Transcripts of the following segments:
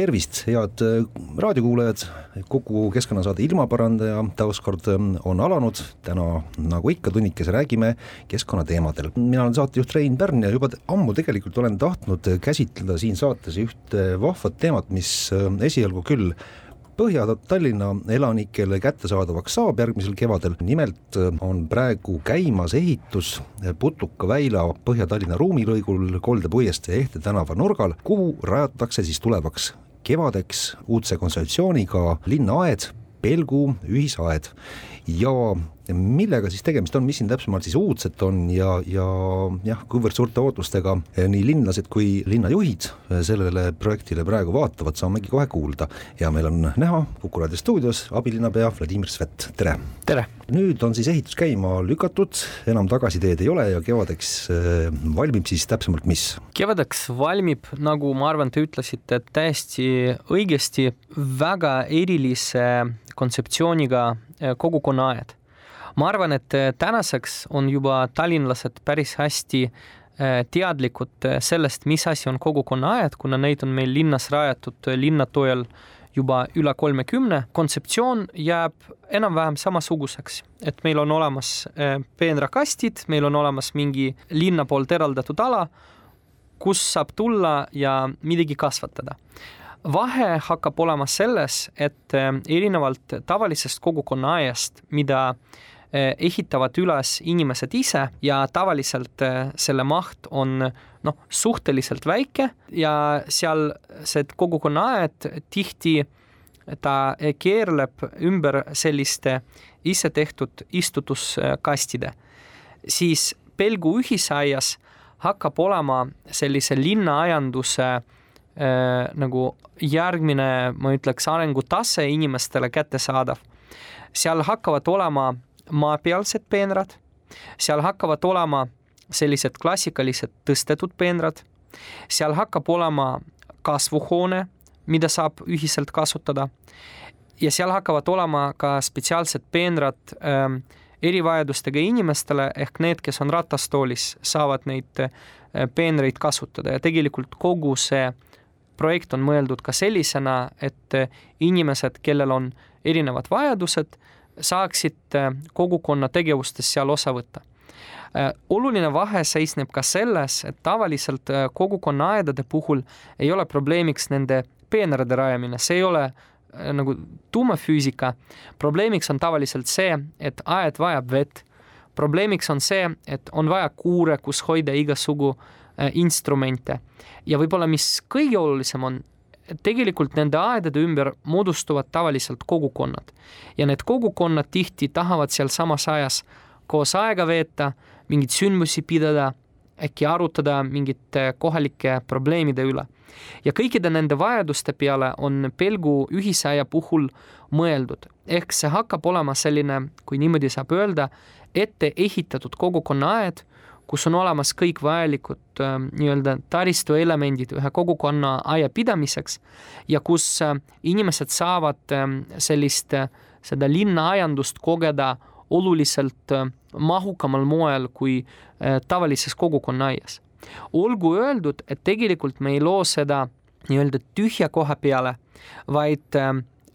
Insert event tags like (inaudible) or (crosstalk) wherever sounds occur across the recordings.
tervist, head äh, raadiokuulajad, Kuku keskkonnasaade Ilmaparandaja taas kord ähm, on alanud, täna nagu ikka tunnikese räägime keskkonnateemadel. mina olen saatejuht Rein Pärn ja juba ammu tegelikult olen tahtnud käsitleda siin saates ühte vahvat teemat, mis äh, esialgu küll Põhja-Tallinna elanikele kättesaadavaks saab järgmisel kevadel, nimelt äh, on praegu käimas ehitus Putuka väila Põhja-Tallinna ruumilõigul Kolde puiestee Ehte tänava nurgal, kuhu rajatakse siis tulevaks kevadeks uudse kontseptsiooniga linnaaed, Pelgu ühisaed ja millega siis tegemist on, mis siin täpsemalt siis uudset on ja, ja jah, kuivõrd suurte ootustega nii linlased kui linnajuhid sellele projektile praegu vaatavad, saamegi kohe kuulda. ja meil on näha Kuku raadio stuudios abilinnapea Vladimir Svet, tere! tere! nüüd on siis ehitus käima lükatud, enam tagasiteed ei ole ja kevadeks äh, valmib siis täpsemalt mis? kevadeks valmib, nagu ma arvan, te ütlesite täiesti õigesti, väga erilise kontseptsiooniga kogukonnaaed ma arvan, et äh, tänaseks on juba tallinlased päris hästi äh, teadlikud äh, sellest, mis asi on kogukonnaaed, kuna neid on meil linnas rajatud linna toel juba üle kolmekümne. kontseptsioon jääb enam-vähem samasuguseks, et meil on olemas peenrakastid, meil on olemas mingi linna poolt eraldatud ala, kus saab tulla ja midagi kasvatada vahe hakkab olema selles, et erinevalt tavalisest kogukonnaaiast, mida Eh, ehitavad üles inimesed ise ja tavaliselt eh, selle maht on noh, suhteliselt väike ja seal see kogukonnaaed tihti ta keerleb ümber selliste ise tehtud istutuskastide, siis Pelgu ühisaias hakkab olema sellise linnaaianduse äh, nagu järgmine, ma ütleks, arengutase inimestele kättesaadav. seal hakkavad olema maapealsed peenrad, seal hakkavad olema sellised klassikalised tõstetud peenrad, seal hakkab olema kasvuhoone, mida saab ühiselt kasutada ja seal hakkavad olema ka spetsiaalsed peenrad äh, erivajadustega inimestele ehk need, kes on ratastoolis, saavad neid äh, peenreid kasutada ja tegelikult kogu see projekt on mõeldud ka sellisena, et äh, inimesed, kellel on erinevad vajadused, saaksid äh, kogukonna tegevustest seal osa võtta. Äh, oluline vahe seisneb ka selles, et tavaliselt äh, kogukonnaaedade puhul ei ole probleemiks nende peenrade rajamine, see ei ole nagu tuumafüüsika. probleemiks on tavaliselt see, et aed vajab vett. probleemiks on see, et on vaja kuure, kus hoida igasugu instrumente. Ja võib-olla, mis kõige olulisem on, tegelikult nende aedade ümber moodustuvad tavaliselt kogukonnad. Ja need kogukonnad tihti tahavad sealsamas ajas koos aega veeta, mingeid sündmusi pidada, äkki arutada mingite kohalike probleemide üle. ja kõikide nende vajaduste peale on Pelgu ühisaia puhul mõeldud, ehk see hakkab olema selline, kui niimoodi saab öelda, ette ehitatud kogukonnaaed kus on olemas kõik vajalikud äh, nii-öelda taristuelemendid ühe kogukonna aia pidamiseks ja kus äh, inimesed saavad äh, sellist, seda linnaaiandust kogeda oluliselt mahukamal moel kui tavalises kogukonnaaias. olgu öeldud, et tegelikult me ei loo seda nii-öelda tühja koha peale, vaid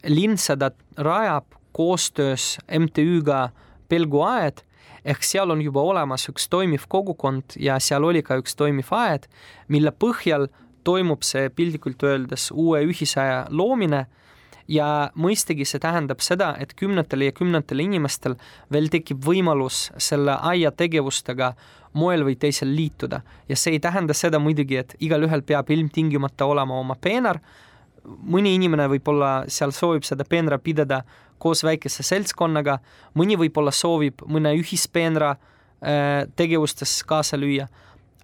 linn seda rajab koostöös MTÜ-ga Pelguaed ehk seal on juba olemas üks toimiv kogukond ja seal oli ka üks toimiv aed, mille põhjal toimub see piltlikult öeldes uue ühisaja loomine ja mõistagi see tähendab seda, et kümnetel ja kümnetel inimestel veel tekib võimalus selle aia tegevustega moel või teisel liituda ja see ei tähenda seda muidugi, et igalühel peab ilmtingimata olema oma peenar. Mõni inimene võib-olla seal soovib seda peenra pidada koos väikese seltskonnaga, mõni võib-olla soovib mõne ühispeenra äh, tegevustes kaasa lüüa,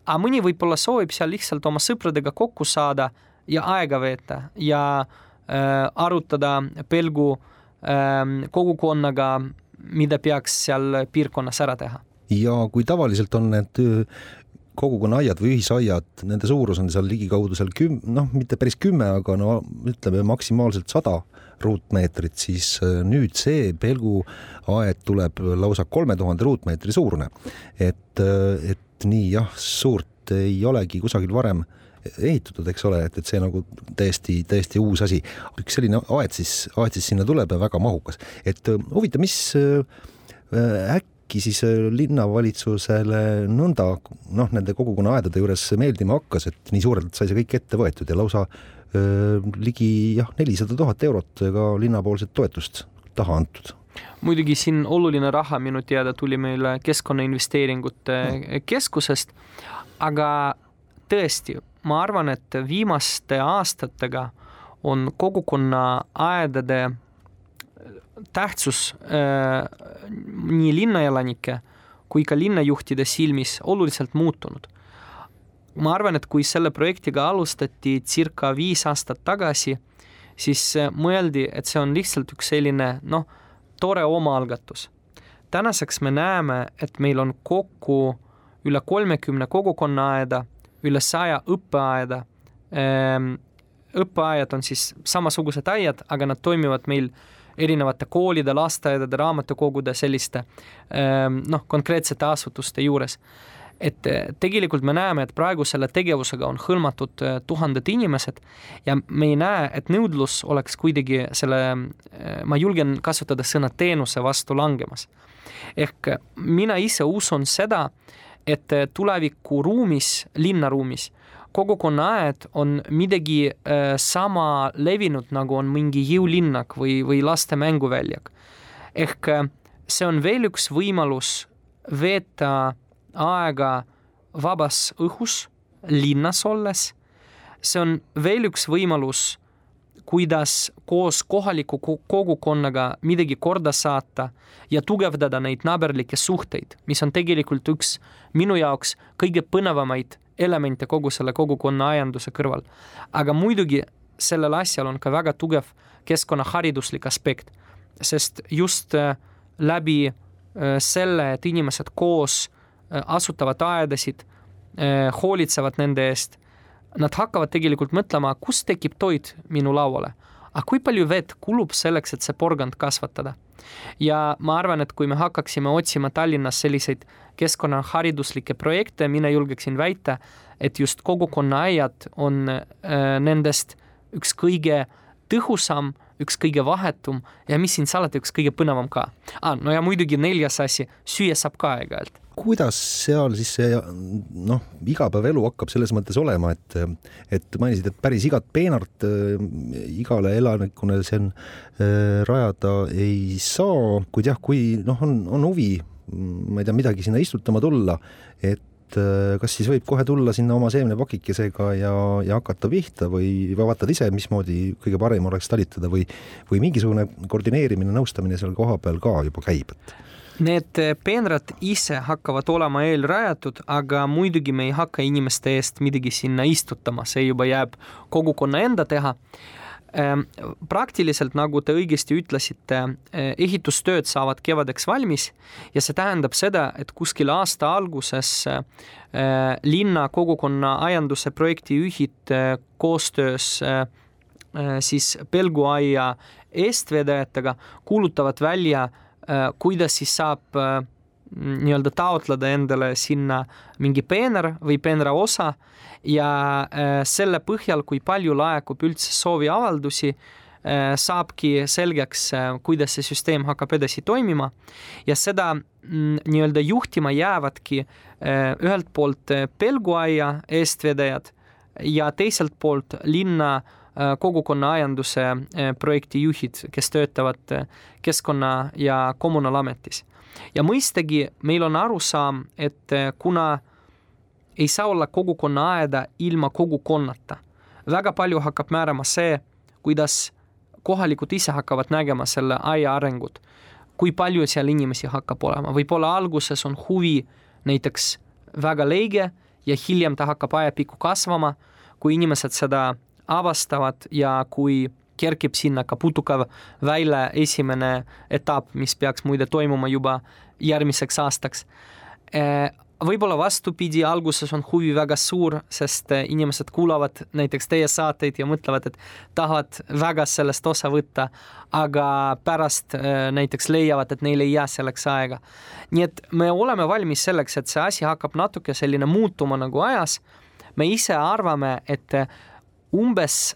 aga mõni võib-olla soovib seal lihtsalt oma sõpradega kokku saada ja aega veeta ja äh, arutada Pelgu äh, kogukonnaga, mida peaks seal piirkonnas ära teha. ja kui tavaliselt on need kogukonnaaiad või ühisaiad, nende suurus on seal ligikaudu seal küm-, noh, mitte päris kümme, aga no ütleme maksimaalselt sada ruutmeetrit, siis nüüd see pelguaed tuleb lausa kolme tuhande ruutmeetri suurune. et, et nii jah, suurt ei olegi kusagil varem ehitatud, eks ole, et, et see nagu täiesti, täiesti uus asi. üks selline aed siis, aed siis sinna tuleb ja väga mahukas, et huvitav, mis äh, äkki siis äh, linnavalitsusele nõnda noh, nende kogukonnaaedade juures meeldima hakkas, et nii suurelt sai see kõik ette võetud ja lausa öö, äh, ligi jah, nelisada tuhat eurot ka linnapoolset toetust taha antud. Muidugi siin oluline raha minu teada tuli meile Keskkonnainvesteeringute Keskusest, aga tõesti, ma arvan, et viimaste aastatega on kogukonnaaedade tähtsus äh, nii linnaelanike kui ka linnajuhtide silmis oluliselt muutunud. ma arvan, et kui selle projektiga alustati circa viis aastat tagasi, siis mõeldi, et see on lihtsalt üks selline noh, tore omaalgatus. tänaseks me näeme, et meil on kokku üle kolmekümne kogukonnaaeda üle saja õppeaeda. Ehm, õppeaiad on siis samasugused aiad, aga nad toimivad meil erinevate koolide, lasteaedade, raamatukogude, selliste ehm, noh, konkreetsete asutuste juures. et eh, tegelikult me näeme, et praegu selle tegevusega on hõlmatud eh, tuhanded inimesed ja me ei näe, et nõudlus oleks kuidagi selle, eh, ma julgen kasutada sõna teenuse vastu langemas. ehk mina ise usun seda, et tulevikuruumis, linnaruumis, kogukonnaaed on midagi äh, sama levinud, nagu on mingi jõulinnak või, või laste mänguväljak. ehk äh, see on veel üks võimalus veeta aega vabas õhus, linnas olles. see on veel üks võimalus kuidas koos kohaliku kogukonnaga midagi korda saata ja tugevdada neid naaberlikke suhteid, mis on tegelikult üks minu jaoks kõige põnevamaid elemente kogu selle kogukonna aianduse kõrval. aga muidugi sellel asjal on ka väga tugev keskkonnahariduslik aspekt, sest just äh, läbi äh, selle, et inimesed koos äh, asutavad aedasid, hoolitsevad nende eest nad hakkavad tegelikult mõtlema, kust tekib toit minu lauale. aga kui palju vett kulub selleks, et see porgand kasvatada? ja ma arvan, et kui me hakkaksime otsima Tallinnas selliseid keskkonnahariduslikke projekte, mina julgeksin väita, et just kogukonnaaiad on äh, nendest üks kõige tõhusam, üks kõige vahetum ja mis siin salata, üks kõige põnevam ka ah,. no ja muidugi neljas asi, süüa saab ka aeg-ajalt kuidas seal siis see noh, igapäevaelu hakkab selles mõttes olema, et et mainisid, et päris igat peenart äh, igale elanikule siin äh, rajada ei saa, kuid jah, kui noh, on, on huvi, ma ei tea, midagi sinna istutama tulla, et äh, kas siis võib kohe tulla sinna oma seemnepakikesega ja, ja hakata pihta või vaatad ise, mismoodi kõige parem oleks talitada või, või mingisugune koordineerimine, nõustamine seal kohapeal ka juba käib, et Need peenrad ise hakkavad olema eelrajatud, aga muidugi me ei hakka inimeste eest midagi sinna istutama, see juba jääb kogukonna enda teha. Ehm, praktiliselt, nagu te õigesti ütlesite, eh, ehitustööd saavad kevadeks valmis ja see tähendab seda, et kuskil aasta alguses eh, linna kogukonna aianduse projektijuhid eh, koostöös siis Pelguaia eestvedajatega kuulutavad välja kuidas siis saab nii-öelda taotleda endale sinna mingi peenar või peenra osa ja äh, selle põhjal, kui palju laekub üldse sooviavaldusi, saabki selgeks, kuidas see süsteem hakkab edasi toimima ja seda mm, nii-öelda juhtima jäävadki ühelt poolt pelguaia eestvedajad ja teiselt poolt linna äh, Äh, kogukonnaaianduse äh, projektijuhid, kes töötavad äh, Keskkonna- ja Kommunaalametis. Ja mõistagi meil on arusaam, et kuna ei saa olla kogukonnaaeda ilma kogukonnata, väga palju hakkab määrama see, kuidas kohalikud ise hakkavad nägema selle aia arengut, kui palju seal inimesi hakkab olema, võib-olla alguses on huvi näiteks väga leige ja hiljem ta hakkab ajapikku kasvama, kui inimesed seda avastavad ja kui kerkib sinna ka putukav välja esimene etapp, mis peaks muide toimuma juba järgmiseks aastaks võib-olla vastupidi, alguses on huvi väga suur, sest eh, inimesed kuulavad näiteks teie saateid ja mõtlevad, et tahavad väga sellest osa võtta, aga pärast eh, näiteks leiavad, et neil ei jää selleks aega. nii et me oleme valmis selleks, et see asi hakkab natuke selline muutuma nagu ajas. me ise arvame, et umbes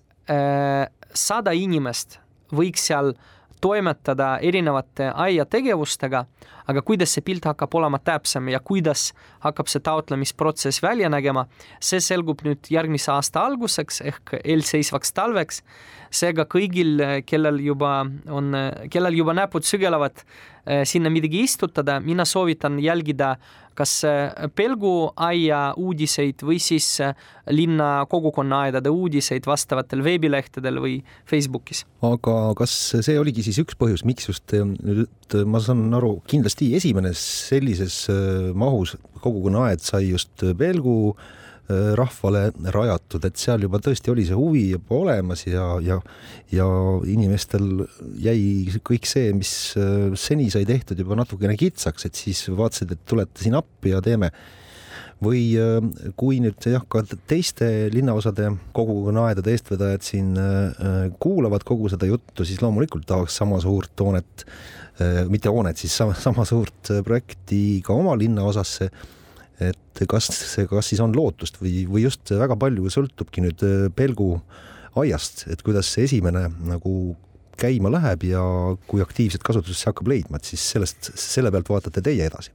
sada inimest võiks seal toimetada erinevate aiategevustega aga kuidas see pilt hakkab olema täpsem ja kuidas hakkab see taotlemisprotsess välja nägema, see selgub nüüd järgmise aasta alguseks ehk eelseisvaks talveks. seega kõigil, kellel juba on, kellel juba näpud sügelevad eh, sinna midagi istutada, mina soovitan jälgida kas pelguaia uudiseid või siis linna kogukonnaaedade uudiseid vastavatel veebilehtedel või Facebookis. aga kas see oligi siis üks põhjus, miks just nüüd ma saan aru, kindlasti esimene sellises mahus kogukonnaaed sai just Pelgu rahvale rajatud, et seal juba tõesti oli see huvi juba olemas ja, ja, ja inimestel jäi kõik see, mis seni sai tehtud juba natukene kitsaks, et siis vaatasid, et tulete siin appi ja teeme. Või kui nüüd jah, ka teiste linnaosade kogukonnaaedade eestvedajad siin kuulavad kogu seda juttu, siis loomulikult tahaks sama suurt hoonet, mitte hoonet, siis sama, sama suurt projekti ka oma linnaosasse. Et kas kas siis on lootust või, või just väga palju sõltubki nüüd äh, Pelgu aiast, et kuidas see esimene nagu käima läheb ja kui aktiivset kasutust see hakkab leidma, et siis sellest, selle pealt vaatate teie edasi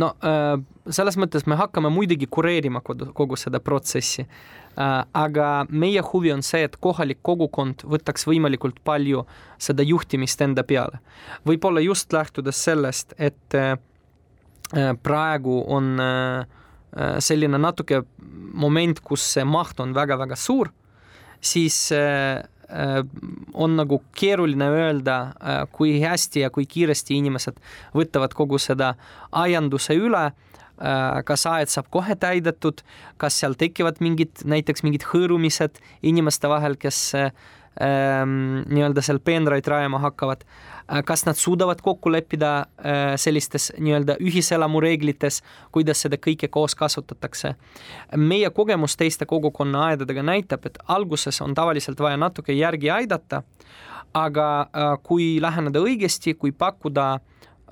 no äh, selles mõttes me hakkame muidugi kureerima kogu, seda protsessi. Äh, aga meie huvi on see, et kohalik kogukond võtaks võimalikult palju seda juhtimist enda peale. võib-olla just lähtudes sellest, et Äh, praegu on selline natuke moment, kus see maht on väga-väga suur, siis on nagu keeruline öelda, kui hästi ja kui kiiresti inimesed võtavad kogu seda aianduse üle kas aed saab kohe täidetud, kas seal tekivad mingid, näiteks mingid hõõrumised inimeste vahel, kes ähm, nii-öelda seal peenraid rajama hakkavad. Äh, kas nad suudavad kokku leppida äh, sellistes nii-öelda ühiselamu reeglites, kuidas seda kõike koos kasutatakse. meie kogemus teiste kogukonnaaedadega näitab, et alguses on tavaliselt vaja natuke järgi aidata, aga äh, kui läheneda õigesti, kui pakkuda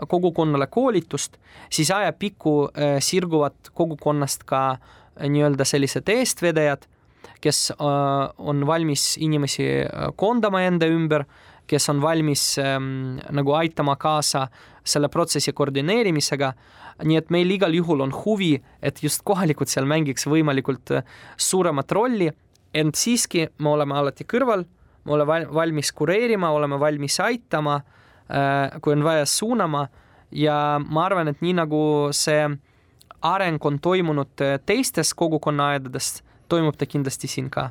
kogukonnale koolitust, siis ajapikku sirguvad kogukonnast ka nii-öelda sellised eestvedajad kes äh, on valmis inimesi äh, koondama enda ümber, kes on valmis ähm, nagu aitama kaasa selle protsessi koordineerimisega. nii et meil igal juhul on huvi, et just kohalikud seal mängiks võimalikult äh, suuremat rolli, ent siiski me oleme alati kõrval, me oleme valmis kureerima, oleme valmis aitama, kui on vaja suunama ja ma arvan, et nii nagu see areng on toimunud teistes kogukonnaaedades toimub ta kindlasti siin ka.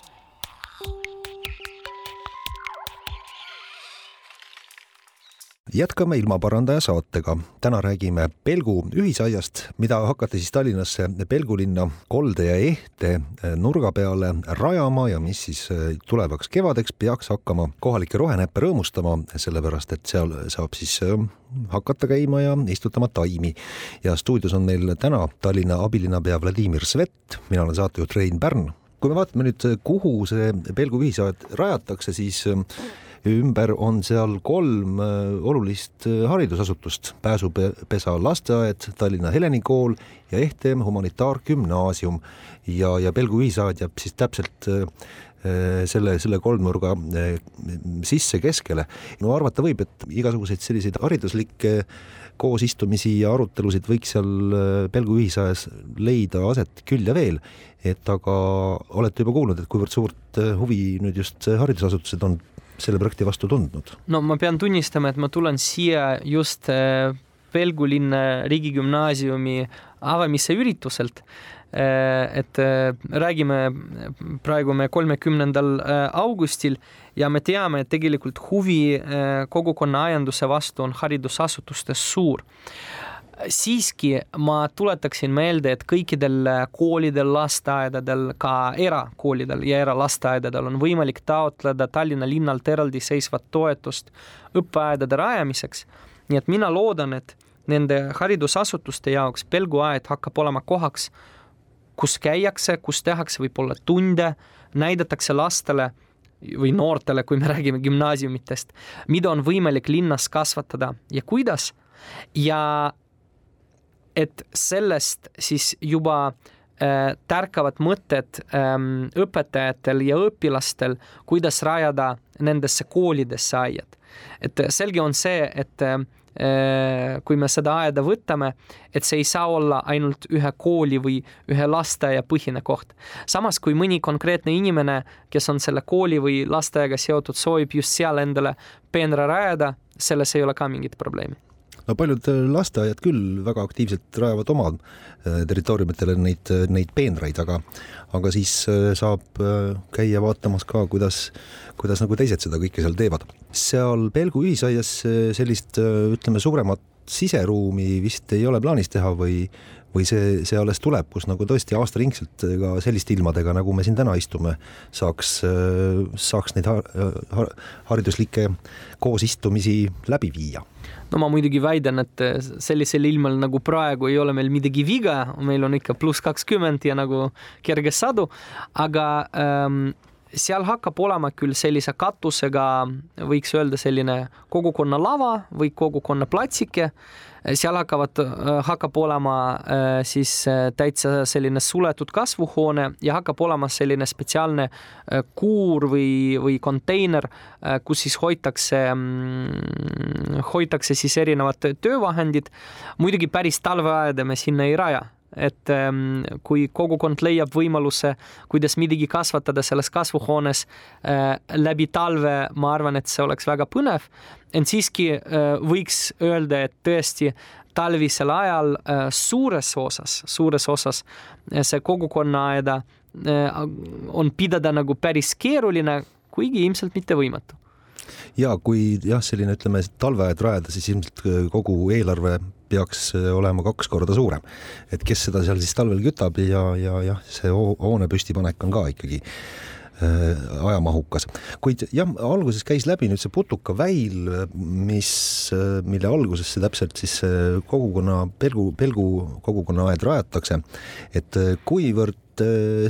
jätkame ilmaparandaja saatega. täna räägime Pelgu ühisaiast, mida hakati siis Tallinnasse Pelgulinna kolde ja ehte eh, nurga peale rajama ja mis siis eh, tulevaks kevadeks peaks hakkama kohalikke rohenäppe rõõmustama, sellepärast et seal saab siis eh, hakata käima ja istutama taimi. ja stuudios on meil täna Tallinna abilinnapea Vladimir Svet, mina olen saatejuht Rein Pärn. kui me vaatame nüüd, kuhu see Pelgu ühisaed rajatakse, siis ümber on seal kolm äh, olulist äh, haridusasutust, Pääsupesa lasteaed, Tallinna Heleni kool ja Ehtm humanitaargümnaasium. Ja, ja Pelgu ühisaed jääb siis täpselt äh, selle, selle kolmnurga sisse keskele. no arvata võib, et igasuguseid selliseid hariduslikke koosistumisi ja arutelusid võiks seal Pelgu ühisajas leida aset küll ja veel, et aga olete juba kuulnud, et kuivõrd suurt huvi nüüd just haridusasutused on selle projekti vastu tundnud? no ma pean tunnistama, et ma tulen siia just Pelgu äh, linna riigigümnaasiumi avamise ürituselt et räägime praegu me kolmekümnendal augustil ja me teame, et tegelikult huvi kogukonna aianduse vastu on haridusasutustes suur siiski ma tuletaksin meelde, et kõikidel koolidel, lasteaedadel, ka erakoolidel ja eralasteaedadel on võimalik taotleda Tallinna linnalt eraldiseisvat toetust õppeaedade rajamiseks. nii et mina loodan, et nende haridusasutuste jaoks Pelguaed hakkab olema kohaks, kus käiakse, kus tehakse võib-olla tunde, näidatakse lastele või noortele, kui me räägime gümnaasiumitest, mida on võimalik linnas kasvatada ja kuidas. ja et sellest siis juba äh, tärkavad mõtted ähm, õpetajatel ja õpilastel, kuidas rajada nendesse koolidesse aiad. et selge on see, et äh, kui me seda aeda võtame, et see ei saa olla ainult ühe kooli või ühe lasteaia põhine koht. samas, kui mõni konkreetne inimene, kes on selle kooli või lasteaiaga seotud, soovib just seal endale peenra rajada, selles ei ole ka mingit probleemi no paljud äh, lasteaiad küll väga aktiivselt rajavad oma äh, territooriumitele neid, äh, neid peenraid, aga, aga siis saab käia vaatamas ka, kuidas, kuidas nagu teised seda kõike seal teevad. seal Pelgu ühisaias sellist, ütleme, suuremat siseruumi vist ei ole plaanis teha või, või see, see alles tuleb, kus nagu tõesti aastaringselt ka selliste ilmadega, nagu me siin täna istume, saaks, saaks neid hariduslikke koosistumisi läbi viia. No ma muidugi väidan, et sellisel ilmal nagu praegu ei ole meil midagi viga, meil on ikka pluss kakskümmend ja nagu kerge sadu, aga ähm, seal hakkab olema küll sellise katusega, võiks öelda selline kogukonna lava või kogukonna platsike seal hakkavad, äh, hakkab olema äh, siis äh, täitsa selline suletud kasvuhoone ja hakkab olema selline spetsiaalne kuur või, või konteiner, kus siis hoitakse, mm, hoitakse siis erinevad töövahendid. muidugi päris talveaeda me sinna ei raja et ähm, kui kogukond leiab võimaluse, kuidas midagi kasvatada selles kasvuhoones äh, läbi talve, ma arvan, et see oleks väga põnev. ent siiski äh, võiks öelda, et tõesti talvisel ajal äh, suures osas, suures osas see kogukonnaaeda on pidada nagu päris keeruline, kuigi ilmselt mitte võimatu ja kui jah, selline ütleme talveaed rajada, siis ilmselt kogu eelarve peaks äh, olema kaks korda suurem. et kes seda seal siis talvel kütab ja, ja jah, see hoone püstipanek on ka ikkagi äh, ajamahukas, kuid jah, alguses käis läbi nüüd see putukaväil, mis, äh, mille algusesse täpselt siis kogukonna, Pelgu, Pelgu kogukonnaaed rajatakse. et kuivõrd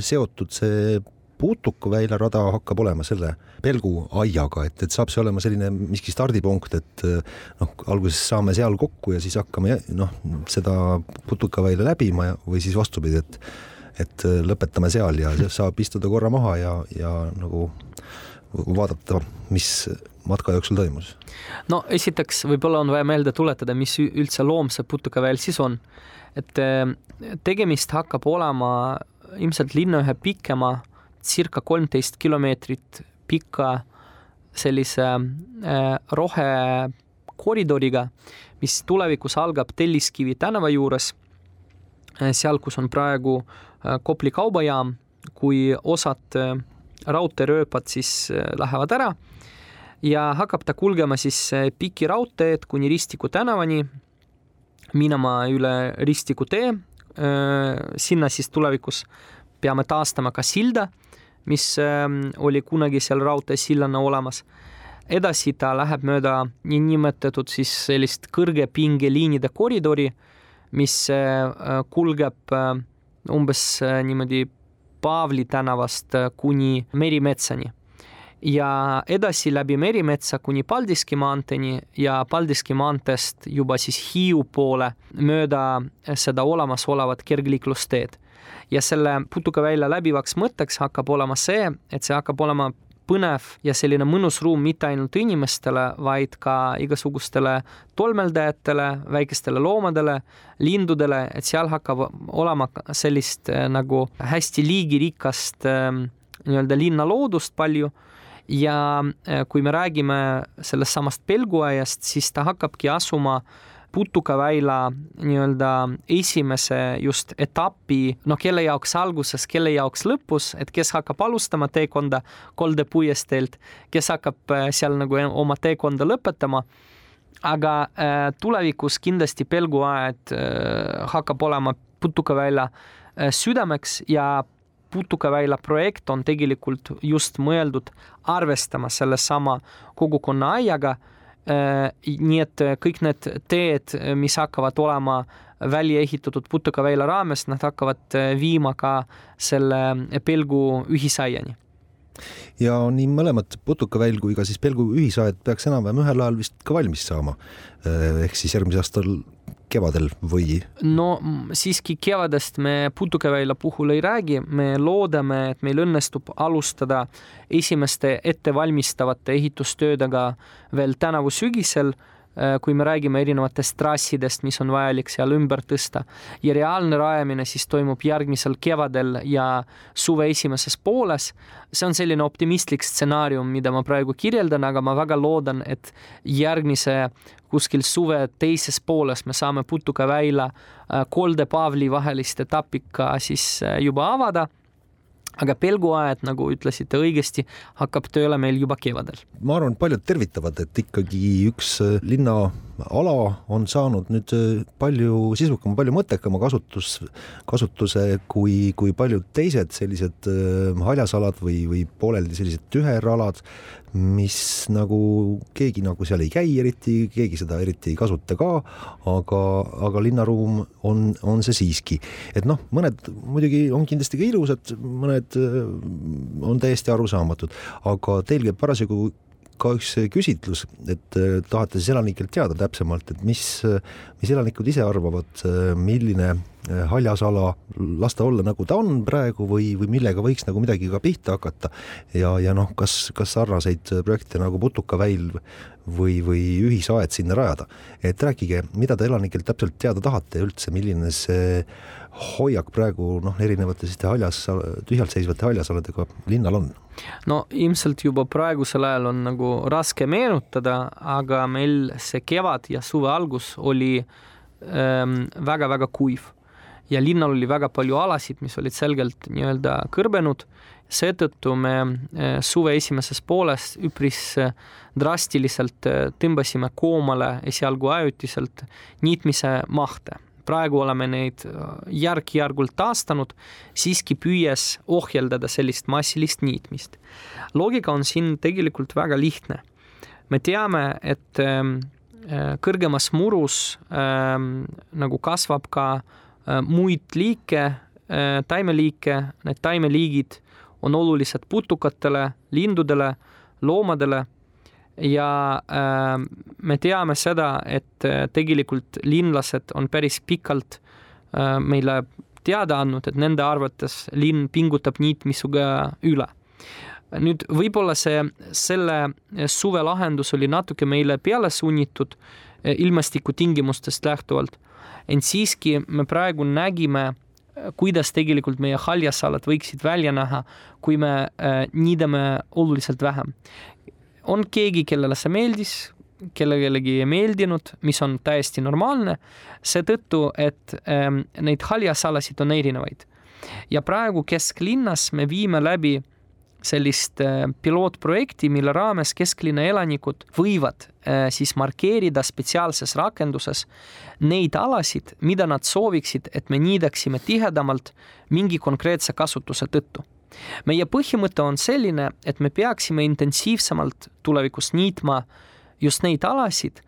seotud see putukaväila rada hakkab olema selle pelguaiaga, et, et saab see olema selline miski stardipunkt, et noh, alguses saame seal kokku ja siis hakkame noh, seda putukaväila läbima ja, või siis vastupidi, et et lõpetame seal ja (laughs) saab istuda korra maha ja, ja nagu vaadata, mis matka jooksul toimus? no esiteks võib-olla on vaja meelde tuletada, mis üldse loom see putukaväel siis on. et tegemist hakkab olema ilmselt linna ühe pikema circa kolmteist kilomeetrit pika sellise äh, rohekoridoriga, mis tulevikus algab Telliskivi tänava juures, äh, seal, kus on praegu äh, Kopli kaubajaam, kui osad raudteerööpad siis lähevad ära ja hakkab ta kulgema siis Piki raudteed kuni Ristiku tänavani, minema üle Ristiku tee, sinna siis tulevikus peame taastama ka silda mis ähm, oli kunagi seal raudteesillana olemas. edasi ta läheb mööda niinimetatud siis sellist kõrgepingeliinide koridori, mis äh, kulgeb äh, umbes äh, niimoodi Paavli tänavast kuni Merimetsani ja edasi läbi Merimetsa kuni Paldiski maanteeni ja Paldiski maanteest juba siis Hiiu poole mööda seda olemasolevat kergliiklusteed ja selle putukavälja läbivaks mõtteks hakkab olema see, et see hakkab olema põnev ja selline mõnus ruum mitte ainult inimestele, vaid ka igasugustele tolmeldajatele, väikestele loomadele, lindudele, et seal hakkab olema sellist äh, nagu hästi liigirikast ähm, nii-öelda linnaloodust palju. Ja äh, kui me räägime sellest samast pelguaiast, siis ta hakkabki asuma putukaväila nii-öelda esimese just etapi, noh, kelle jaoks alguses, kelle jaoks lõpus, et kes hakkab alustama teekonda Kolde puiesteelt, kes hakkab seal nagu oma teekonda lõpetama aga äh, tulevikus kindlasti pelguaed äh, hakkab olema putukavälja äh, südameks ja putukaväila projekt on tegelikult just mõeldud arvestama sellesama kogukonna aiaga. Nii et kõik need teed, mis hakkavad olema välja ehitatud putukaväila raames, nad hakkavad viima ka selle pelgu ühisaiani ja nii mõlemad putukaväil kui ka siis Pelgu ühisaed peaks enam-vähem ühel ajal vist ka valmis saama. ehk siis järgmisel aastal kevadel või? no siiski kevadest me putukaväila puhul ei räägi, me loodame, et meil õnnestub alustada esimeste ettevalmistavate ehitustöödega veel tänavu sügisel kui me räägime erinevatest trassidest, mis on vajalik seal ümber tõsta ja reaalne rajamine siis toimub järgmisel kevadel ja suve esimeses pooles. see on selline optimistlik stsenaarium, mida ma praegu kirjeldan, aga ma väga loodan, et järgmise kuskil suve teises pooles me saame Putukaväila äh, Kolde Pavli vahelist etappi ka siis äh, juba avada aga pelguaed, nagu ütlesite õigesti, hakkab tööle meil juba kevadel. ma arvan, paljud tervitavad, et ikkagi üks äh, linnaala on saanud nüüd äh, palju sisukama, palju mõttekama kasutus, kasutuse kui, kui paljud teised sellised äh, haljasalad või, või pooleldi sellised tüheralad, mis nagu keegi nagu seal ei käi eriti, keegi seda eriti ei kasuta ka, aga, aga linnaruum on, on see siiski. et noh, mõned muidugi on kindlasti ka ilusad, mõned äh, on täiesti arusaamatud, aga teil käib parasjagu ka üks küsitlus, et äh, tahate siis elanikelt teada täpsemalt, et mis, mis elanikud ise arvavad, äh, milline äh, haljas ala lasta olla, nagu ta on praegu või, või millega võiks nagu midagi ka pihta hakata. ja, ja noh, kas, kas sarnaseid projekte nagu Putukaväil või, või ühisaed sinna rajada. et rääkige, mida te elanikelt täpselt teada tahate ja üldse, milline see hoiak praegu noh, erinevate selliste haljas, tühjalt seisvate haljasaladega linnal on? no ilmselt juba praegusel ajal on nagu raske meenutada, aga meil see kevad ja suve algus oli väga-väga ähm, kuiv ja linnal oli väga palju alasid, mis olid selgelt nii-öelda kõrbenud. seetõttu me äh, suve esimeses pooles üpris äh, drastiliselt äh, tõmbasime koomale esialgu ajutiselt niitmise mahte praegu oleme neid äh, järk-järgult taastanud, siiski püües ohjeldada sellist massilist niitmist. loogika on siin tegelikult väga lihtne. me teame, et ähm, äh, kõrgemas murus ähm, nagu kasvab ka äh, muid liike, taimeliike, need taimeliigid on olulised putukatele, lindudele, loomadele ja äh, me teame seda, et äh, tegelikult linlased on päris pikalt äh, meile teada andnud, et nende arvates linn pingutab niitmisuga üle. nüüd võib-olla see, selle suve lahendus oli natuke meile peale sunnitud äh, ilmastikutingimustest lähtuvalt, ent siiski me praegu nägime, äh, kuidas tegelikult meie haljasalad võiksid välja näha, kui me äh, niidame oluliselt vähem on keegi, kellele see meeldis, kellelegi ei meeldinud, mis on täiesti normaalne, seetõttu, et ähm, neid haljasalasid on erinevaid. ja praegu kesklinnas me viime läbi sellist äh, pilootprojekti, mille raames kesklinna elanikud võivad äh, siis markeerida spetsiaalses rakenduses neid alasid, mida nad sooviksid, et me niidaksime tihedamalt mingi konkreetse kasutuse tõttu meie põhimõte on selline, et me peaksime intensiivsemalt tulevikus niitma just neid alasid,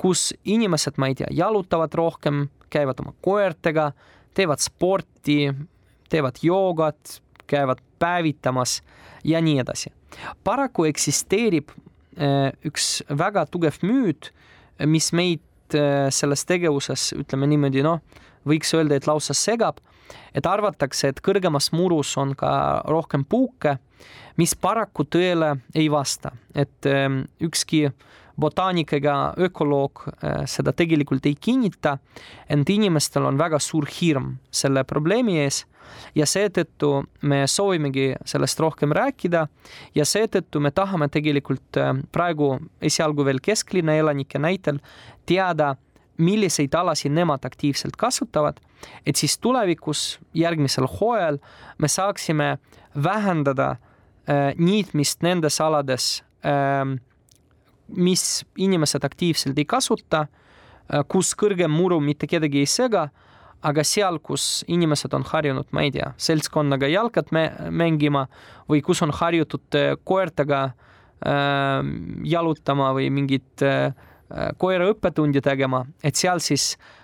kus inimesed, ma ei tea, jalutavad rohkem, käivad oma koertega, teevad sporti, teevad joogat, käivad päevitamas ja nii edasi. paraku eksisteerib äh, üks väga tugev müüt, mis meid äh, selles tegevuses, ütleme niimoodi, noh, võiks öelda, et lausa segab et arvatakse, et kõrgemas murus on ka rohkem puuke, mis paraku tõele ei vasta, et ähm, ükski botaanik ega ökoloog äh, seda tegelikult ei kinnita, ent inimestel on väga suur hirm selle probleemi ees ja seetõttu me soovimegi sellest rohkem rääkida ja seetõttu me tahame tegelikult äh, praegu esialgu veel kesklinna elanike näitel teada, milliseid alasid nemad aktiivselt kasutavad, et siis tulevikus, järgmisel hooajal me saaksime vähendada äh, niitmist nendes alades äh,, mis inimesed aktiivselt ei kasuta äh,, kus kõrgem muru mitte kedagi ei sega, aga seal, kus inimesed on harjunud, ma ei tea, seltskonnaga jalkat mängima või kus on harjutud äh, koertega äh, jalutama või mingit äh, Äh, koera õppetundi tegema, et seal siis äh,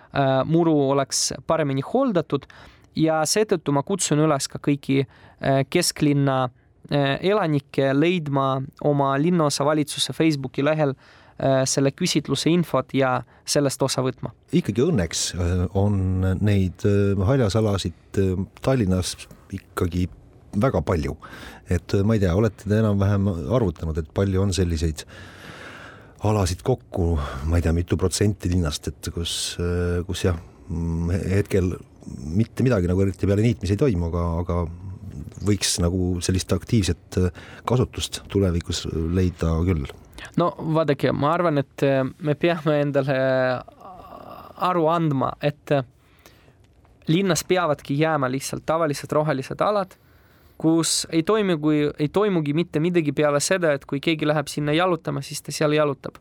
muru oleks paremini hooldatud ja seetõttu ma kutsun üles ka kõiki äh, kesklinna elanikke leidma oma linnaosavalitsuse Facebooki lehel selle küsitluse infot ja sellest osa võtma. ikkagi õnneks on neid haljasalasid Tallinnas ikkagi väga palju, et ma ei tea, olete te enam-vähem arvutanud, et palju on selliseid äh, alasid kokku, ma ei tea, mitu protsenti linnast, et kus, kus jah, hetkel mitte midagi nagu eriti peale niitmisi ei toimu, aga, aga võiks nagu sellist aktiivset kasutust tulevikus leida küll. no vaadake, ma arvan, et me peame endale aru andma, et linnas peavadki jääma lihtsalt tavalised rohelised alad kus ei toimu, kui ei toimugi mitte midagi peale seda, et kui keegi läheb sinna jalutama, siis ta seal jalutab.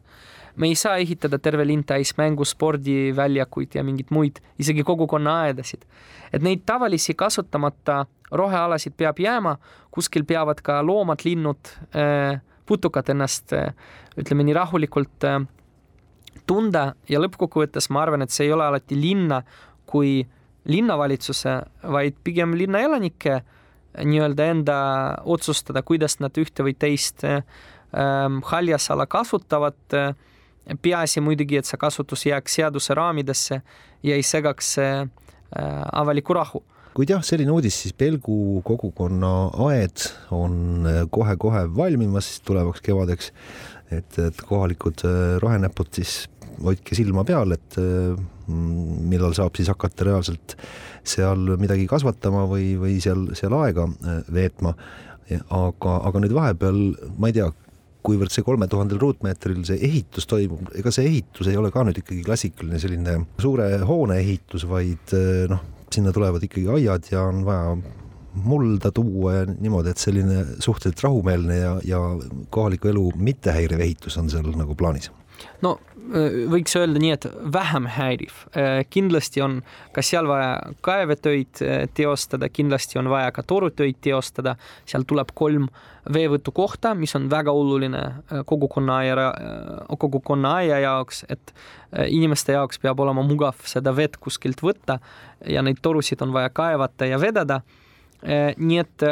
me ei saa ehitada terve linn täis mängu, spordiväljakuid ja mingeid muid, isegi kogukonnaaedasid. et neid tavalisi kasutamata rohealasid peab jääma, kuskil peavad ka loomad, linnud, äh, putukad ennast äh, ütleme nii rahulikult äh, tunda ja lõppkokkuvõttes ma arvan, et see ei ole alati linna kui linnavalitsuse, vaid pigem linnaelanike nii-öelda enda otsustada, kuidas nad ühte või teist ähm, haljasala kasutavad. peaasi muidugi, et see kasutus jääks seaduse raamidesse ja ei segaks äh, avalikku rahu kuid jah, selline uudis siis Pelgu kogukonna aed on kohe-kohe valmimas tulevaks kevadeks. et, et kohalikud äh, rohenäpud siis hoidke silma peal, et millal saab siis hakata reaalselt seal midagi kasvatama või, või seal, seal aega äh, veetma. aga, aga nüüd vahepeal ma ei tea, kuivõrd see kolme tuhandel ruutmeetril see ehitus toimub, ega see ehitus ei ole ka nüüd ikkagi klassikaline selline suure hoone ehitus, vaid äh, noh, sinna tulevad ikkagi aiad ja on vaja mulda tuua ja niimoodi, et selline suhteliselt rahumeelne ja, ja kohaliku elu mittehäiriv ehitus on seal nagu plaanis no võiks öelda nii, et vähem häiriv. kindlasti on ka seal vaja kaevetöid teostada, kindlasti on vaja ka torutöid teostada, seal tuleb kolm veevõtukohta, mis on väga oluline kogukonna aia, kogukonna aia jaoks, et inimeste jaoks peab olema mugav seda vett kuskilt võtta ja neid torusid on vaja kaevata ja vedada. nii et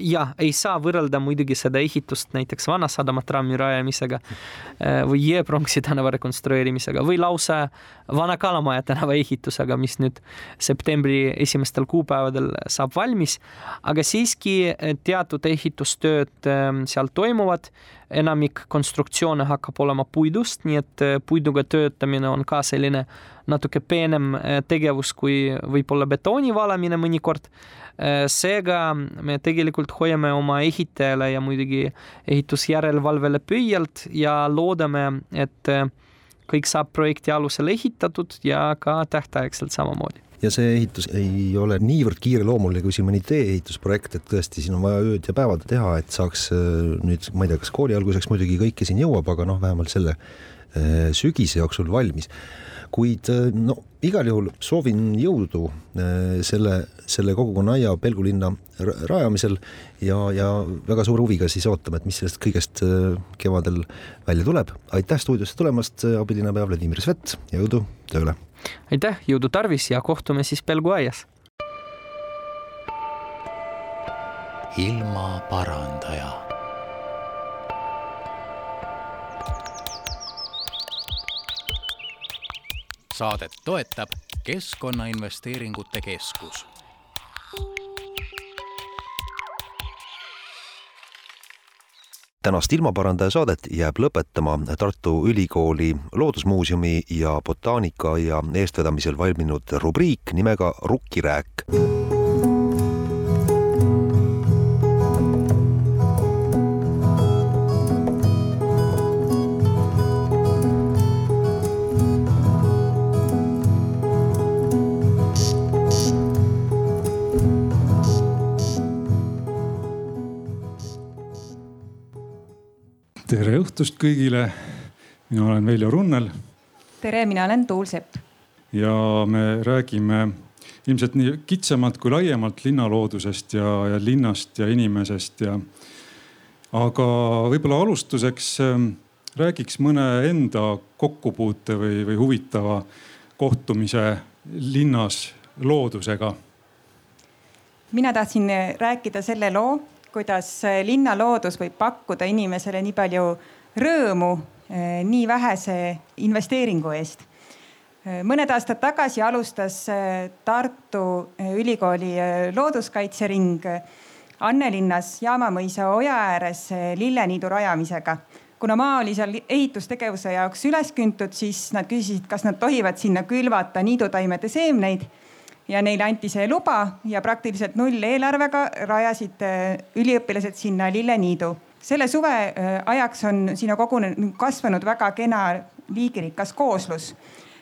jah, ei saa võrrelda muidugi seda ehitust näiteks Vanasadama trammi rajamisega äh, või Jõepronksi tänava rekonstrueerimisega või lausa Vana Kalamaja tänava ehitusega, mis nüüd septembri esimestel kuupäevadel saab valmis. aga siiski äh, teatud ehitustööd ähm, seal toimuvad, enamik konstruktsioone hakkab olema puidust, nii et äh, puiduga töötamine on ka selline natuke peenem tegevus kui võib-olla betooni valamine mõnikord. Äh, seega me tegelikult hoiame oma ehitajale ja muidugi ehitusjärelevalvele pöialt ja loodame, et kõik saab projekti alusel ehitatud ja ka tähtaegselt samamoodi ja see ehitus ei ole niivõrd kiireloomuline kui siin mõni tee-ehitusprojekt, et tõesti siin on vaja ööd ja päevad teha, et saaks äh, nüüd, ma ei tea, kas kooli alguseks muidugi kõike siin jõuab, aga noh, vähemalt selle sügise jooksul valmis kuid äh, no igal juhul soovin jõudu äh, selle, selle kogukonna aia Pelgu linna rajamisel ja, ja väga suure huviga siis ootame, et mis sellest kõigest äh, kevadel välja tuleb. aitäh stuudiosse tulemast, abilinnapea Vladimir Svet jõudu tööle! Aitäh, jõudu tarvis ja kohtume siis Pelgu aias! ilmaparandaja saadet toetab Keskkonnainvesteeringute Keskus. Tänast ilmaparandaja saadet jääb lõpetama Tartu Ülikooli Loodusmuuseumi ja botaanikaaia eestvedamisel valminud rubriik nimega Rukkirääk tere õhtust kõigile. mina olen Veljo Runnel. tere, mina olen Tuul Sepp. ja me räägime ilmselt nii kitsamalt kui laiemalt linnaloodusest ja, ja linnast ja inimesest ja. aga võib-olla alustuseks ähm, räägiks mõne enda kokkupuute või, või huvitava kohtumise linnas loodusega. mina tahtsin rääkida selle loo kuidas äh, linnaloodus võib pakkuda inimesele nii palju rõõmu äh, nii vähese investeeringu eest. Äh, mõned aastad tagasi alustas Tartu Ülikooli looduskaitsering Annelinnas Jaamamõisa oja ääres lilleniidu rajamisega. kuna maa oli seal ehitustegevuse jaoks üles küntud, siis nad küsisid, kas nad tohivad sinna külvata niidutaimede seemneid ja neile anti see luba ja praktiliselt nulleelarvega rajasid äh, üliõpilased sinna lilleniidu. selle suve äh, ajaks on sinna kogunenud, kasvanud väga kena liigirikas kooslus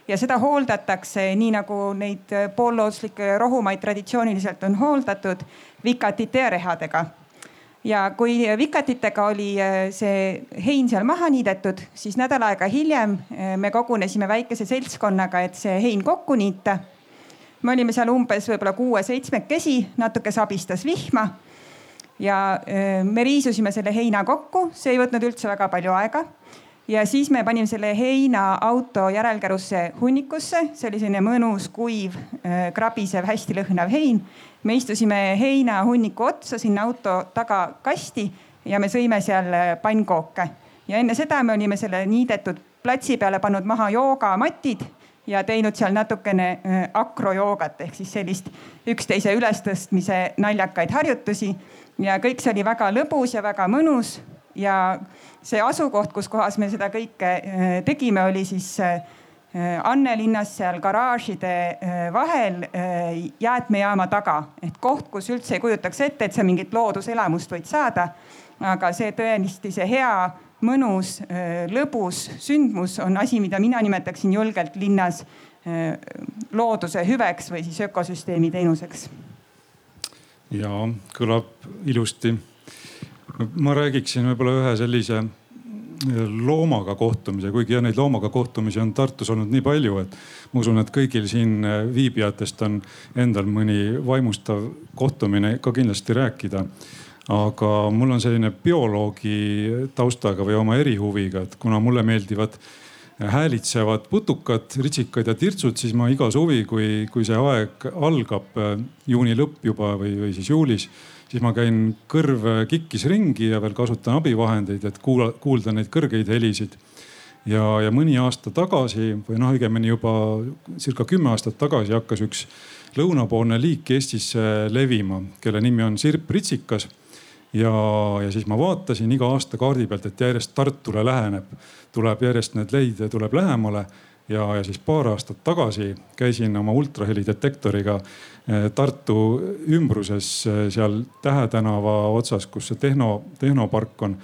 ja seda hooldatakse nii nagu neid äh, poollooduslikke rohumaid traditsiooniliselt on hooldatud vikatite ja rehadega. ja kui vikatitega oli see hein seal maha niidetud, siis nädal aega hiljem me kogunesime väikese seltskonnaga, et see hein kokku niita me olime seal umbes võib-olla kuue-seitsmekesi, natuke sabistas vihma. ja me riisusime selle heina kokku, see ei võtnud üldse väga palju aega. ja siis me panime selle heina auto järelkärusse hunnikusse, see oli selline mõnus, kuiv, krabisev, hästi lõhnav hein. me istusime heinahunniku otsa sinna auto tagakasti ja me sõime seal pannkooke ja enne seda me olime selle niidetud platsi peale pannud maha joogamatid ja teinud seal natukene äh, akrojoogat ehk siis sellist üksteise ülestõstmise naljakaid harjutusi. ja kõik see oli väga lõbus ja väga mõnus ja see asukoht, kus kohas me seda kõike äh, tegime, oli siis äh, Annelinnas seal garaažide vahel jäätmejaama taga, et koht, kus üldse ei kujutaks ette, et sa mingit looduselamust võid saada. aga see tõesti, see hea mõnus, äh, lõbus sündmus on asi, mida mina nimetaksin julgelt linnas äh, looduse hüveks või siis ökosüsteemi teenuseks. ja kõlab ilusti. ma räägiksin võib-olla ühe sellise äh, loomaga kohtumise, kuigi jah, neid loomaga kohtumisi on Tartus olnud nii palju, et ma usun, et kõigil siin viibijatest on endal mõni vaimustav kohtumine ka kindlasti rääkida aga mul on selline bioloogi taustaga või oma erihuviga, et kuna mulle meeldivad häälitsevad putukad, ritsikad ja tirtsud, siis ma iga suvi, kui, kui see aeg algab, juuni lõpp juba või, või siis juulis, siis ma käin kõrv kikkis ringi ja veel kasutan abivahendeid, et kuula, kuulda neid kõrgeid helisid. ja, ja mõni aasta tagasi või noh, õigemini juba circa kümme aastat tagasi hakkas üks lõunapoolne liik Eestisse levima, kelle nimi on sirpritsikas ja, ja siis ma vaatasin iga aasta kaardi pealt, et järjest Tartule läheneb, tuleb järjest need leide tuleb lähemale. Ja, ja siis paar aastat tagasi käisin oma ultrahelidetektoriga eh, Tartu ümbruses eh, seal Tähe tänava otsas, kus see tehno, tehnopark on.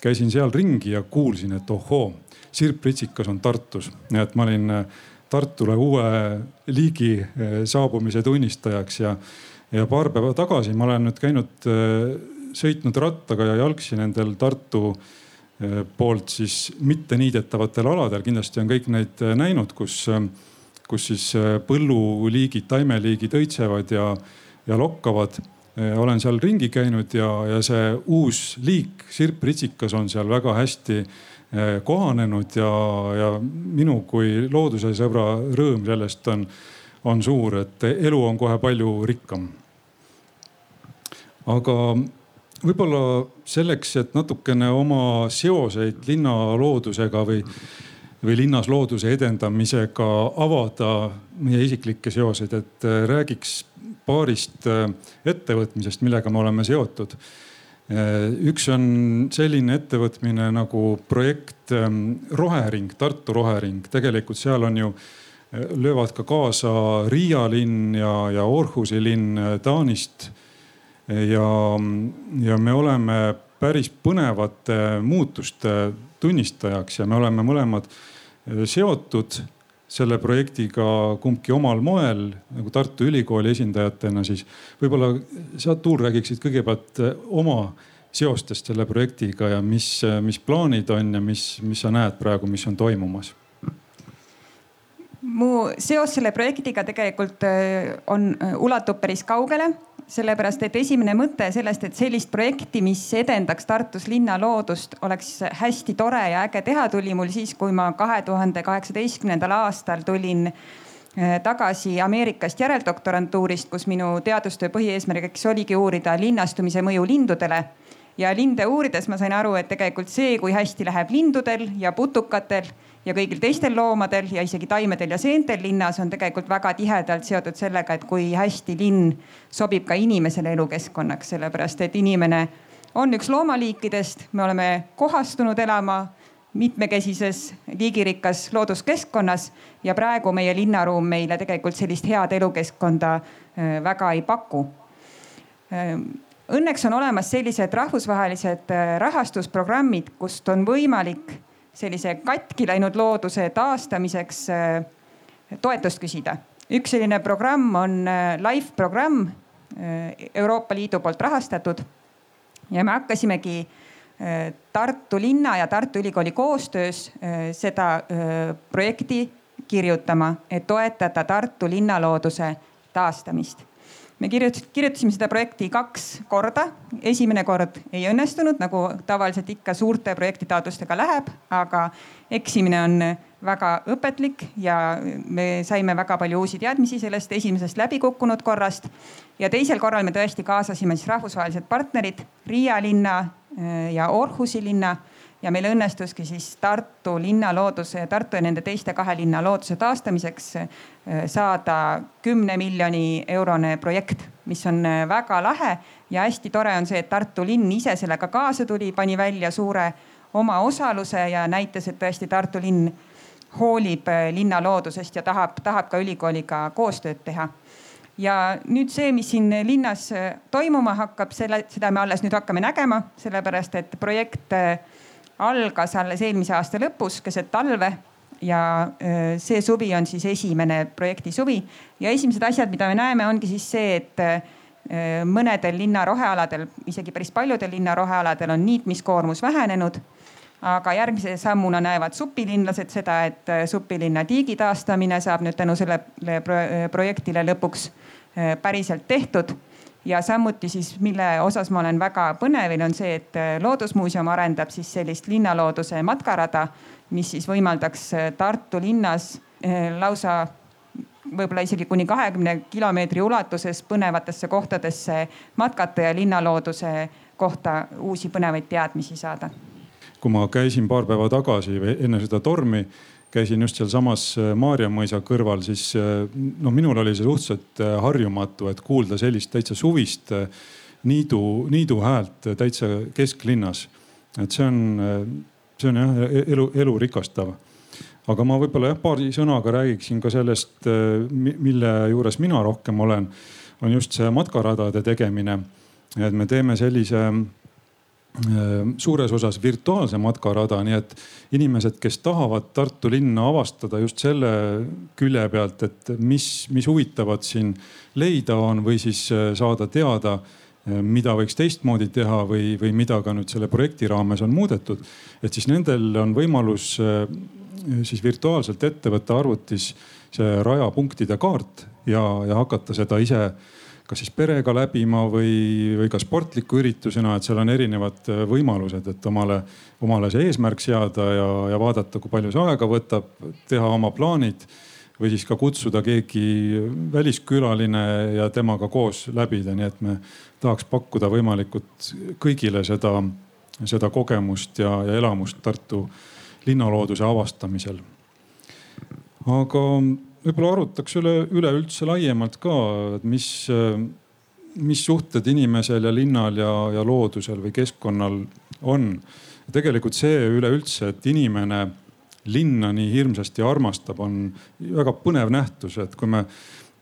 käisin seal ringi ja kuulsin, et ohoo, sirpritsikas on Tartus, nii et ma olin eh, Tartule uue liigi saabumise tunnistajaks ja, ja paar päeva tagasi ma olen nüüd käinud sõitnud rattaga ja jalgsi nendel Tartu eh, poolt siis mitte niidetavatel aladel, kindlasti on kõik neid eh, näinud, kus, eh, kus siis põlluliigid, taimeliigid õitsevad ja, ja lokkavad. olen seal ringi käinud ja, ja see uus liik, sirpritsikas on seal väga hästi kohanenud ja, ja minu kui loodusesõbra rõõm sellest on, on suur, et elu on kohe palju rikkam. aga võib-olla selleks, et natukene oma seoseid linnaloodusega või, või linnas looduse edendamisega avada meie isiklikke seoseid, et äh, räägiks paarist äh, ettevõtmisest, millega me oleme seotud. Äh, üks on selline ettevõtmine nagu projekt ähm, Rohering, Tartu Rohering, tegelikult seal on ju löövad ka kaasa Riia linn ja, ja Orhusi linn Taanist ja, ja me oleme päris põnevate muutuste tunnistajaks ja me oleme mõlemad eh, seotud selle projektiga kumbki omal moel nagu Tartu Ülikooli esindajatena, siis võib-olla sa, Tuul, räägiksid kõigepealt eh, oma seostest selle projektiga ja mis, mis plaanid on ja mis, mis sa näed praegu, mis on toimumas? mu seos selle projektiga tegelikult on, ulatub päris kaugele, sellepärast et esimene mõte sellest, et sellist projekti, mis edendaks Tartus linna loodust, oleks hästi tore ja äge teha, tuli mul siis, kui ma kahe tuhande kaheksateistkümnendal aastal tulin äh, tagasi Ameerikast järeldoktorantuurist, kus minu teadustöö põhieesmärgiks oligi uurida linnastumise mõju lindudele. Ja linde uurides ma sain aru, et tegelikult see, kui hästi läheb lindudel ja putukatel ja kõigil teistel loomadel ja isegi taimedel ja seentel linnas on tegelikult väga tihedalt seotud sellega, et kui hästi linn sobib ka inimesele elukeskkonnaks, sellepärast et inimene on üks loomaliikidest, me oleme kohastunud elama mitmekesises liigirikkas looduskeskkonnas ja praegu meie linnaruum meile tegelikult sellist head elukeskkonda äh, väga ei paku. Äh, õnneks on olemas sellised rahvusvahelised äh, rahastusprogrammid, kust on võimalik sellise katki läinud looduse taastamiseks äh, toetust küsida. üks selline programm on äh, LIFE programm, äh, Euroopa Liidu poolt rahastatud. ja me hakkasimegi Tartu linna ja Tartu Ülikooli koostöös seda projekti kirjutama, et toetada Tartu linnalooduse taastamist me kirjutasime seda projekti kaks korda. esimene kord ei õnnestunud, nagu tavaliselt ikka suurte projektitaotlustega läheb, aga eksimine on väga õpetlik ja me saime väga palju uusi teadmisi sellest esimesest läbikukkunud korrast. ja teisel korral me tõesti kaasasime siis rahvusvahelised partnerid, Riia linna äh, ja Orhusi linna ja meil õnnestuski siis Tartu linna looduse Tartu ja nende teiste kahe linna looduse taastamiseks äh, saada kümne miljoni eurone projekt, mis on äh, väga lahe. Ja hästi tore on see, et Tartu linn ise sellega kaasa tuli, pani välja suure omaosaluse ja näitas, et tõesti Tartu linn hoolib äh, linna loodusest ja tahab, tahab ka ülikooliga koostööd teha. Ja nüüd see, mis siin linnas toimuma hakkab, selle, seda me alles nüüd hakkame nägema, sellepärast et projekt algas alles eelmise aasta lõpus keset talve ja see suvi on siis esimene projekti suvi ja esimesed asjad, mida me näeme, ongi siis see, et mõnedel linna rohealadel, isegi päris paljudel linna rohealadel on niitmiskoormus vähenenud. aga järgmise sammuna näevad supilinlased seda, et supilinna tiigi taastamine saab nüüd tänu sellele projektile lõpuks päriselt tehtud ja samuti siis, mille osas ma olen väga põnevil, on see, et äh, Loodusmuuseum arendab siis sellist linnalooduse matkarada, mis siis võimaldaks äh, Tartu linnas äh, lausa võib-olla isegi kuni kahekümne kilomeetri ulatuses põnevatesse kohtadesse matkata ja linnalooduse kohta uusi põnevaid teadmisi saada. kui ma käisin paar päeva tagasi või enne seda tormi käisin just sealsamas äh, Maarja mõisa kõrval, siis äh, no minul oli see suhteliselt äh, harjumatu, et kuulda sellist täitsa suvist niidu, niidu häält täitsa kesklinnas. et see on, see on jah e-, elu, elu rikastav. aga ma võib-olla jah paari sõnaga räägiksin ka sellest, mille juures mina rohkem olen, on just see matkaradade tegemine. et me teeme sellise suures osas virtuaalse matkarada, nii et inimesed, kes tahavad Tartu linna avastada just selle külje pealt, et mis, mis huvitavat siin leida on või siis äh, saada teada, äh, mida võiks teistmoodi teha või, või mida ka nüüd selle projekti raames on muudetud. et siis nendel on võimalus siis virtuaalselt ette võtta arvutis see rajapunktide kaart ja, ja hakata seda ise kas siis perega läbima või, või ka sportliku üritusena, et seal on erinevad äh, võimalused, et omale, omale see eesmärk seada ja, ja vaadata, kui palju see aega võtab, teha oma plaanid või siis ka kutsuda keegi väliskülaline ja temaga koos läbida, nii et me tahaks pakkuda võimalikult kõigile seda, seda kogemust ja, ja elamust Tartu linnalooduse avastamisel. aga võib-olla arutaks üle, üleüldse laiemalt ka, et mis, mis suhted inimesel ja linnal ja, ja loodusel või keskkonnal on. tegelikult see üleüldse, et inimene linna nii hirmsasti armastab, on väga põnev nähtus, et kui me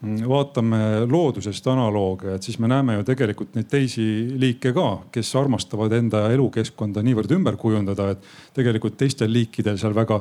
vaatame loodusest analoogia, et siis me näeme ju tegelikult neid teisi liike ka, kes armastavad enda elukeskkonda niivõrd ümber kujundada, et tegelikult teistel liikidel seal väga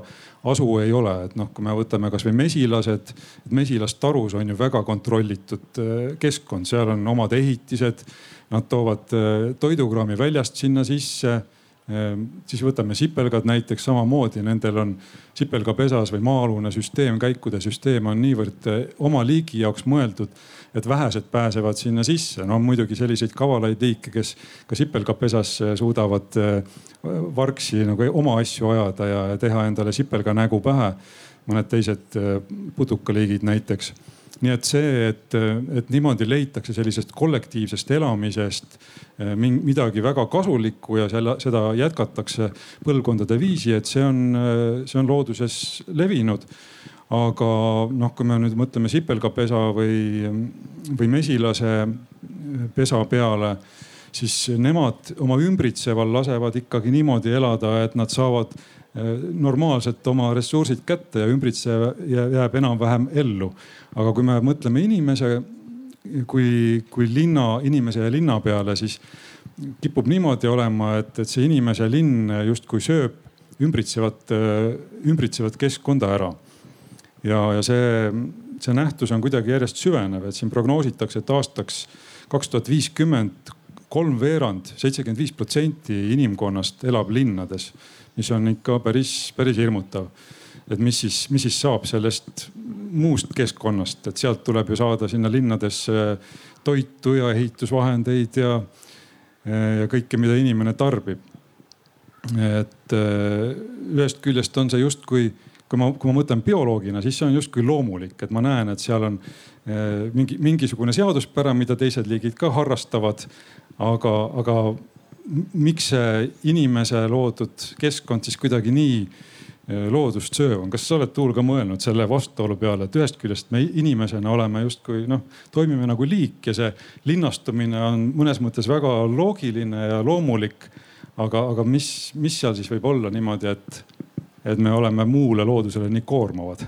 asu ei ole. et noh, kui me võtame kasvõi mesilased, mesilastarus on ju väga kontrollitud äh, keskkond, seal on omad ehitised. Nad toovad äh, toidukraami väljast sinna sisse siis võtame sipelgad näiteks samamoodi, nendel on sipelgapesas või maa-alune süsteem, käikude süsteem on niivõrd eh, oma liigi jaoks mõeldud, et vähesed pääsevad sinna sisse. no muidugi selliseid kavalaid liike, kes ka sipelgapesas eh, suudavad eh, vargsi nagu oma asju ajada ja teha endale sipelga nägu pähe. mõned teised putukaliigid näiteks nii et see, et, et niimoodi leitakse sellisest kollektiivsest elamisest eh, midagi väga kasulikku ja selle, seda jätkatakse põlvkondade viisi, et see on, see on looduses levinud. aga noh, kui me nüüd mõtleme sipelgapesa või, või mesilase pesa peale, siis nemad oma ümbritseval lasevad ikkagi niimoodi elada, et nad saavad eh, normaalselt oma ressursid kätte ja ümbritseja jääb enam-vähem ellu aga kui me mõtleme inimese kui, kui linna, inimese ja linna peale, siis kipub niimoodi olema, et, et see inimese linn justkui sööb ümbritsevat, ümbritsevat keskkonda ära. ja, ja see, see nähtus on kuidagi järjest süvenev, et siin prognoositakse, et aastaks kaks tuhat viiskümmend kolmveerand, seitsekümmend viis protsenti inimkonnast elab linnades, mis on ikka päris, päris hirmutav. et mis siis, mis siis saab sellest muust keskkonnast, et sealt tuleb ju saada sinna linnadesse toitu ja ehitusvahendeid ja, ja kõike, mida inimene tarbib. et äh, ühest küljest on see justkui, kui ma, kui ma mõtlen bioloogina, siis see on justkui loomulik, et ma näen, et seal on äh, mingi, mingisugune seaduspära, mida teised liigid ka harrastavad. aga, aga miks see inimese loodud keskkond siis kuidagi nii Eh, loodust sööv on. kas sa oled, Tuul, ka mõelnud selle vastuolu peale, et ühest küljest me inimesena oleme justkui noh, toimime nagu liik ja see linnastumine on mõnes mõttes väga loogiline ja loomulik. aga, aga mis, mis seal siis võib olla niimoodi, et, et me oleme muule loodusele nii koormavad?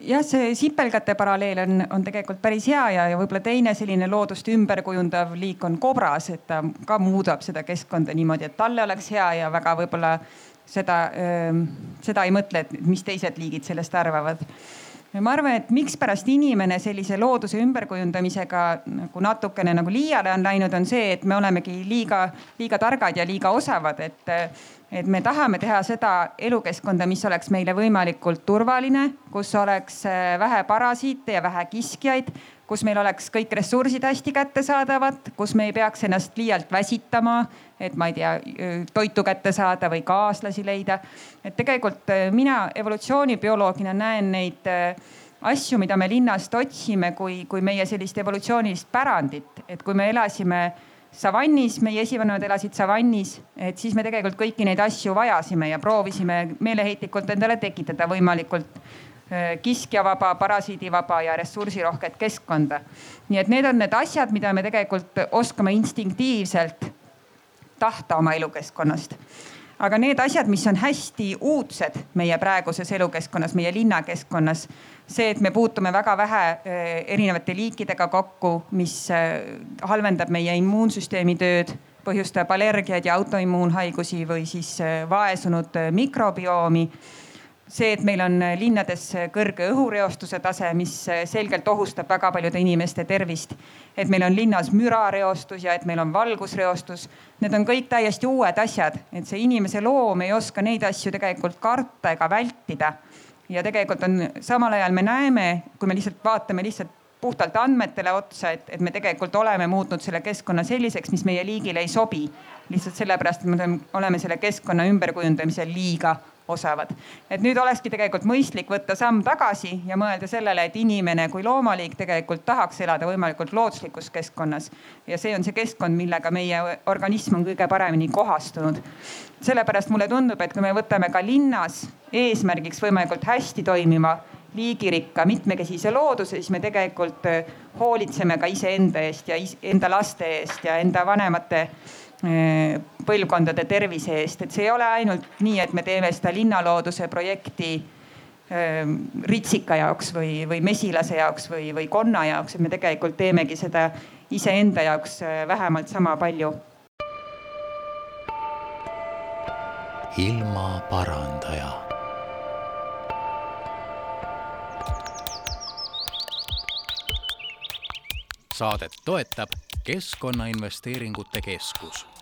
Jah, see sipelgate paralleel on, on tegelikult päris hea ja, ja võib-olla teine selline loodust ümberkujundav liik on kobras, et ta ka muudab seda keskkonda niimoodi, et talle oleks hea ja väga võib-olla seda, seda ei mõtle, et mis teised liigid sellest arvavad. Ma arvan, et mikspärast inimene sellise looduse ümberkujundamisega nagu natukene nagu liiale on läinud, on see, et me olemegi liiga, liiga targad ja liiga osavad, et et me tahame teha seda elukeskkonda, mis oleks meile võimalikult turvaline, kus oleks vähe parasiite ja vähe kiskjaid, kus meil oleks kõik ressursid hästi kättesaadavad, kus me ei peaks ennast liialt väsitama, et ma ei tea, toitu kätte saada või kaaslasi leida. et tegelikult äh, mina evolutsioonibioloogina näen neid äh, asju, mida me linnast otsime, kui, kui meie sellist evolutsioonilist pärandit, et kui me elasime savannis, meie esivanemad elasid savannis, et siis me tegelikult kõiki neid asju vajasime ja proovisime meeleheitlikult endale tekitada võimalikult kiskjavaba, parasiidivaba ja ressursirohket keskkonda. nii et need on need asjad, mida me tegelikult oskame instinktiivselt tahta oma elukeskkonnast. aga need asjad, mis on hästi uudsed meie praeguses elukeskkonnas, meie linnakeskkonnas, see, et me puutume väga vähe äh, erinevate liikidega kokku, mis äh, halvendab meie immuunsüsteemi tööd põhjustab allergiaid ja autoimmuunhaigusi või siis vaesunud mikrobiomi see, et meil on linnades kõrge õhureostuse tase, mis selgelt ohustab väga paljude inimeste tervist. et meil on linnas mürareostus ja et meil on valgusreostus. Need on kõik täiesti uued asjad, et see inimese loom ei oska neid asju tegelikult karta ega vältida. ja tegelikult on samal ajal me näeme, kui me lihtsalt vaatame lihtsalt puhtalt andmetele otsa, et, et me tegelikult oleme muutnud selle keskkonna selliseks, mis meie liigile ei sobi. lihtsalt sellepärast, et me oleme selle keskkonna ümberkujundamisel liiga osavad. et nüüd olekski tegelikult mõistlik võtta samm tagasi ja mõelda sellele, et inimene kui loomaliik tegelikult tahaks elada võimalikult looduslikus keskkonnas. ja see on see keskkond, millega meie organism on kõige paremini kohastunud. sellepärast mulle tundub, et kui me võtame ka linnas eesmärgiks võimalikult hästi toimiva liigirikka mitmekesise looduse, siis me tegelikult hoolitseme ka iseenda eest ja enda laste eest ja enda vanemate põlvkondade tervise eest, et see ei ole ainult nii, et me teeme seda linnalooduse projekti ähm, ritsika jaoks või, või mesilase jaoks või, või konna jaoks, et me tegelikult teemegi seda iseenda jaoks äh, vähemalt sama palju. ilmaparandaja saadet toetab Keskkonnainvesteeringute Keskus